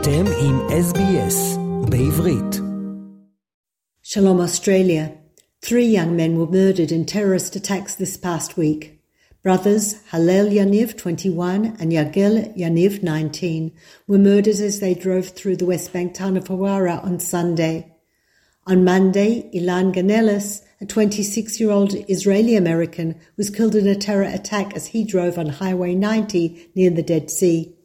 אתם עם SBS בעברית. Shalom Australia. Three young men were murdered in terrorist attacks this past week. Brothers Hallel Yaniv, 21, and Yagel Yaniv, 19, were murdered as they drove through the West Bank town of Hawara on Sunday. On Monday, Elan Ganeles, a 26 year old Israeli American, was killed in a terror attack as he drove on Highway 90 near the Dead Sea.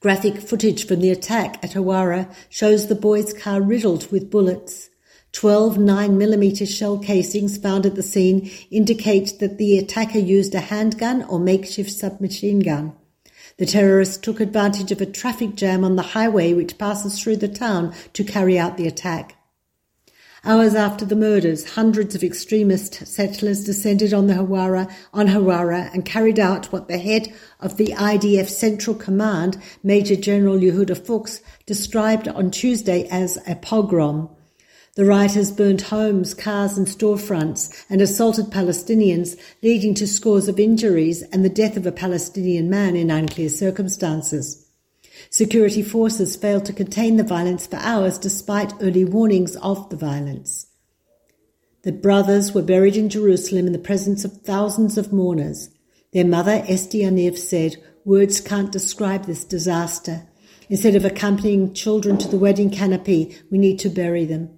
Graphic footage from the attack at Hawara shows the boy's car riddled with bullets. Twelve 9mm shell casings found at the scene indicate that the attacker used a handgun or makeshift submachine gun. The terrorists took advantage of a traffic jam on the highway which passes through the town to carry out the attack. Hours after the murders, hundreds of extremist settlers descended on the Hawara on Hawara and carried out what the head of the IDF Central Command, Major General Yehuda Fuchs, described on Tuesday as a pogrom. The rioters burned homes, cars and storefronts and assaulted Palestinians, leading to scores of injuries and the death of a Palestinian man in unclear circumstances. Security forces failed to contain the violence for hours despite early warnings of the violence. The brothers were buried in Jerusalem in the presence of thousands of mourners. Their mother, Esti Yaniv, said, Words can't describe this disaster. Instead of accompanying children to the wedding canopy, we need to bury them.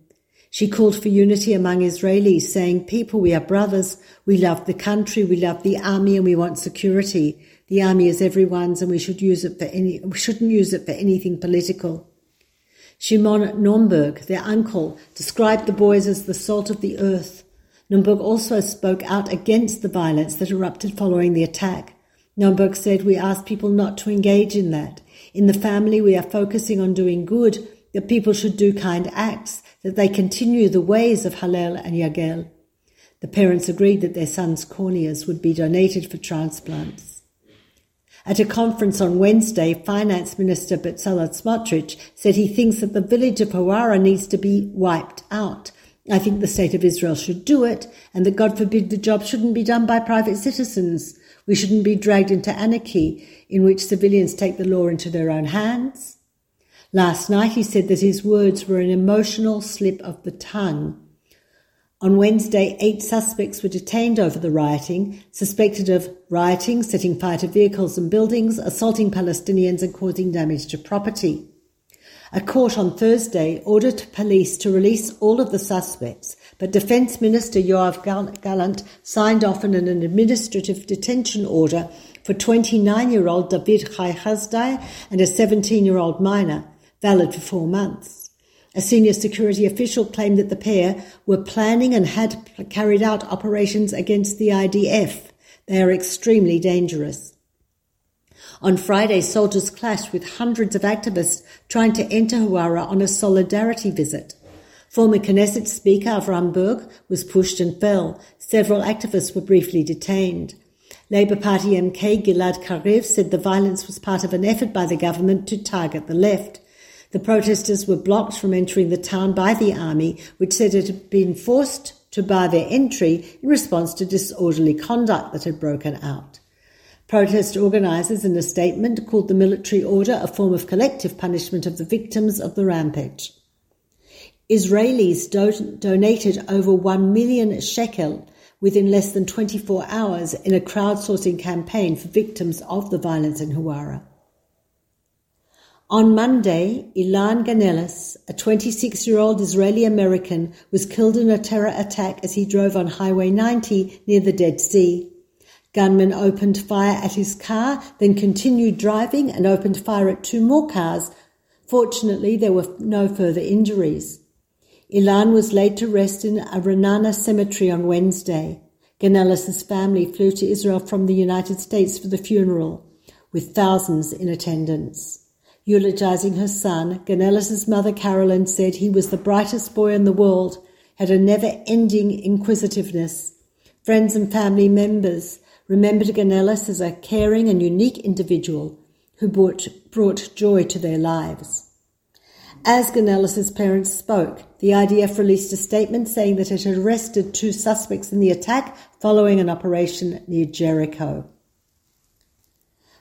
She called for unity among Israelis, saying, People, we are brothers. We love the country, we love the army, and we want security. The army is everyone's and we should use it for any, we shouldn't use it for anything political. Shimon Nomberg, their uncle, described the boys as the salt of the earth. Nomberg also spoke out against the violence that erupted following the attack. Nomberg said, We ask people not to engage in that. In the family, we are focusing on doing good, that people should do kind acts, that they continue the ways of Hallel and Yagel. The parents agreed that their sons' corneas would be donated for transplants. At a conference on Wednesday, Finance Minister Bezalel Smotrich said he thinks that the village of Hawara needs to be wiped out. I think the state of Israel should do it, and that God forbid the job shouldn't be done by private citizens. We shouldn't be dragged into anarchy in which civilians take the law into their own hands. Last night he said that his words were an emotional slip of the tongue. On Wednesday, eight suspects were detained over the rioting, suspected of rioting, setting fire to vehicles and buildings, assaulting Palestinians, and causing damage to property. A court on Thursday ordered police to release all of the suspects, but Defence Minister Yoav Gallant signed off on an administrative detention order for 29 year old David Chai Hasdai and a 17 year old minor, valid for four months. A senior security official claimed that the pair were planning and had carried out operations against the IDF. They are extremely dangerous. On Friday, soldiers clashed with hundreds of activists trying to enter Hawara on a solidarity visit. Former Knesset Speaker Avram Burg was pushed and fell. Several activists were briefly detained. Labour Party MK Gilad Kariv said the violence was part of an effort by the government to target the left. The protesters were blocked from entering the town by the army, which said it had been forced to bar their entry in response to disorderly conduct that had broken out. Protest organisers in a statement called the military order a form of collective punishment of the victims of the rampage. Israelis do- donated over 1 million shekel within less than 24 hours in a crowdsourcing campaign for victims of the violence in Hawara. On Monday, Elan Ganeles, a 26 year old Israeli American, was killed in a terror attack as he drove on Highway 90 near the Dead Sea. Gunmen opened fire at his car, then continued driving and opened fire at two more cars. Fortunately, there were no further injuries. Elan was laid to rest in a Ra'anana cemetery on Wednesday. Ganeles' family flew to Israel from the United States for the funeral, with thousands in attendance. Eulogizing her son, Ganeles' mother Carolyn said he was the brightest boy in the world, had a never ending inquisitiveness. Friends and family members remembered Ganeles as a caring and unique individual who brought, brought joy to their lives. As Ganeles' parents spoke, the IDF released a statement saying that it had arrested two suspects in the attack following an operation near Jericho.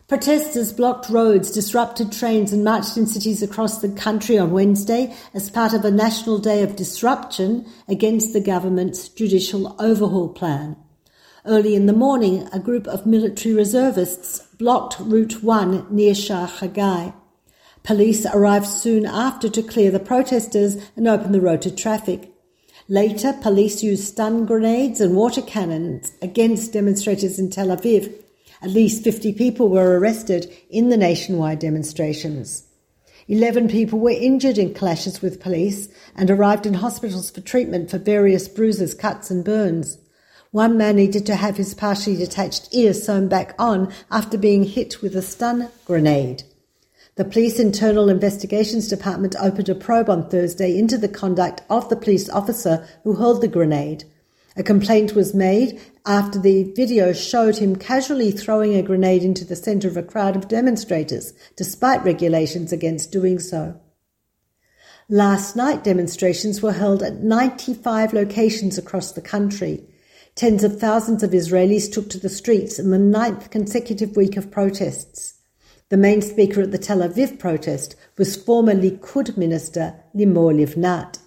Protesters blocked roads, disrupted trains, and marched in cities across the country on Wednesday as part of a national day of disruption against the government's judicial overhaul plan. Early in the morning, a group of military reservists blocked Route 1 near Sha'ar HaGai. Police arrived soon after to clear the protesters and open the road to traffic. Later, police used stun grenades and water cannons against demonstrators in Tel Aviv at least 50 people were arrested in the nationwide demonstrations. 11 people were injured in clashes with police and arrived in hospitals for treatment for various bruises, cuts, and burns. One man needed to have his partially detached ear sewn back on after being hit with a stun grenade. The Police Internal Investigations Department opened a probe on Thursday into the conduct of the police officer who hurled the grenade. A complaint was made after the video showed him casually throwing a grenade into the center of a crowd of demonstrators, despite regulations against doing so. Last night, demonstrations were held at 95 locations across the country. Tens of thousands of Israelis took to the streets in the ninth consecutive week of protests. The main speaker at the Tel Aviv protest was former Likud minister Limor Livnat.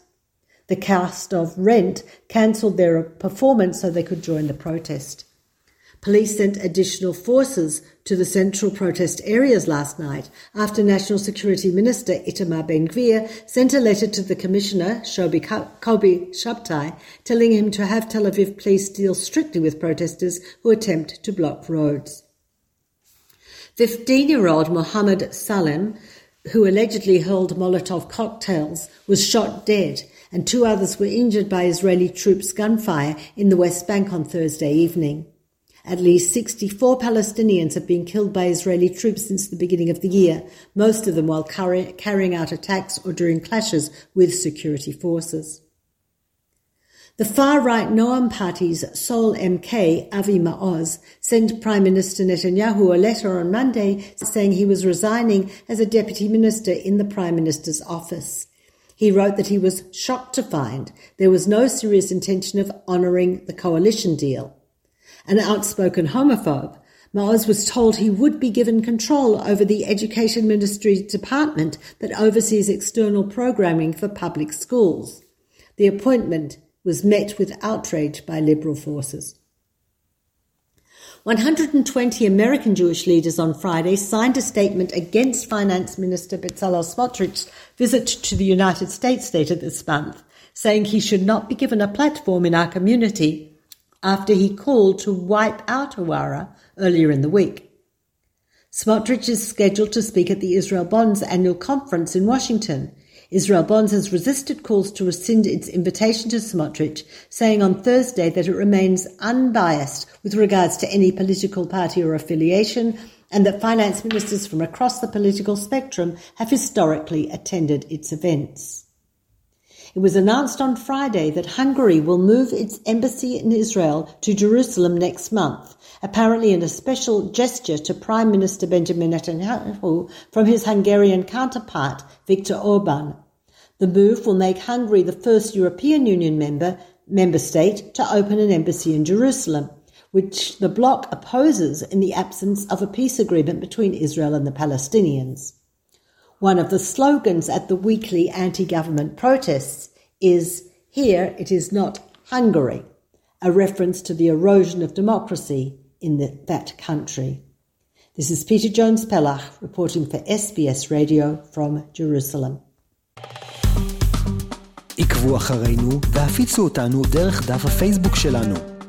The cast of Rent cancelled their performance so they could join the protest. Police sent additional forces to the central protest areas last night after National Security Minister Itamar Ben-Gvir sent a letter to the Commissioner, Shobi Kobi Shabtai, telling him to have Tel Aviv police deal strictly with protesters who attempt to block roads. 15-year-old Mohammed Salem, who allegedly hurled Molotov cocktails, was shot dead and two others were injured by Israeli troops' gunfire in the West Bank on Thursday evening. At least 64 Palestinians have been killed by Israeli troops since the beginning of the year, most of them while carrying out attacks or during clashes with security forces. The far-right Noam Party's sole MK, Avi Maoz, sent Prime Minister Netanyahu a letter on Monday saying he was resigning as a deputy minister in the Prime Minister's office. He wrote that he was shocked to find there was no serious intention of honouring the coalition deal. An outspoken homophobe, Maoz was told he would be given control over the Education Ministry department that oversees external programming for public schools. The appointment was met with outrage by liberal forces. 120 American Jewish leaders on Friday signed a statement against Finance Minister Bezalel Smotrich's visit to the United States later this month, saying he should not be given a platform in our community after he called to wipe out Hawara earlier in the week. Smotrich is scheduled to speak at the Israel Bonds annual conference in Washington Israel Bonds has resisted calls to rescind its invitation to Smotrich, saying on Thursday that it remains unbiased with regards to any political party or affiliation and that finance ministers from across the political spectrum have historically attended its events. It was announced on Friday that Hungary will move its embassy in Israel to Jerusalem next month, apparently in a special gesture to Prime Minister Benjamin Netanyahu from his Hungarian counterpart, Viktor Orban. The move will make Hungary the first European Union member, member state to open an embassy in Jerusalem, which the bloc opposes in the absence of a peace agreement between Israel and the Palestinians. One of the slogans at the weekly anti government protests is Here it is not Hungary, a reference to the erosion of democracy in the, that country. This is Peta Jones Pellach reporting for SBS Radio from Jerusalem. עקבו אחרינו והפיצו אותנו דרך דף הפייסבוק שלנו.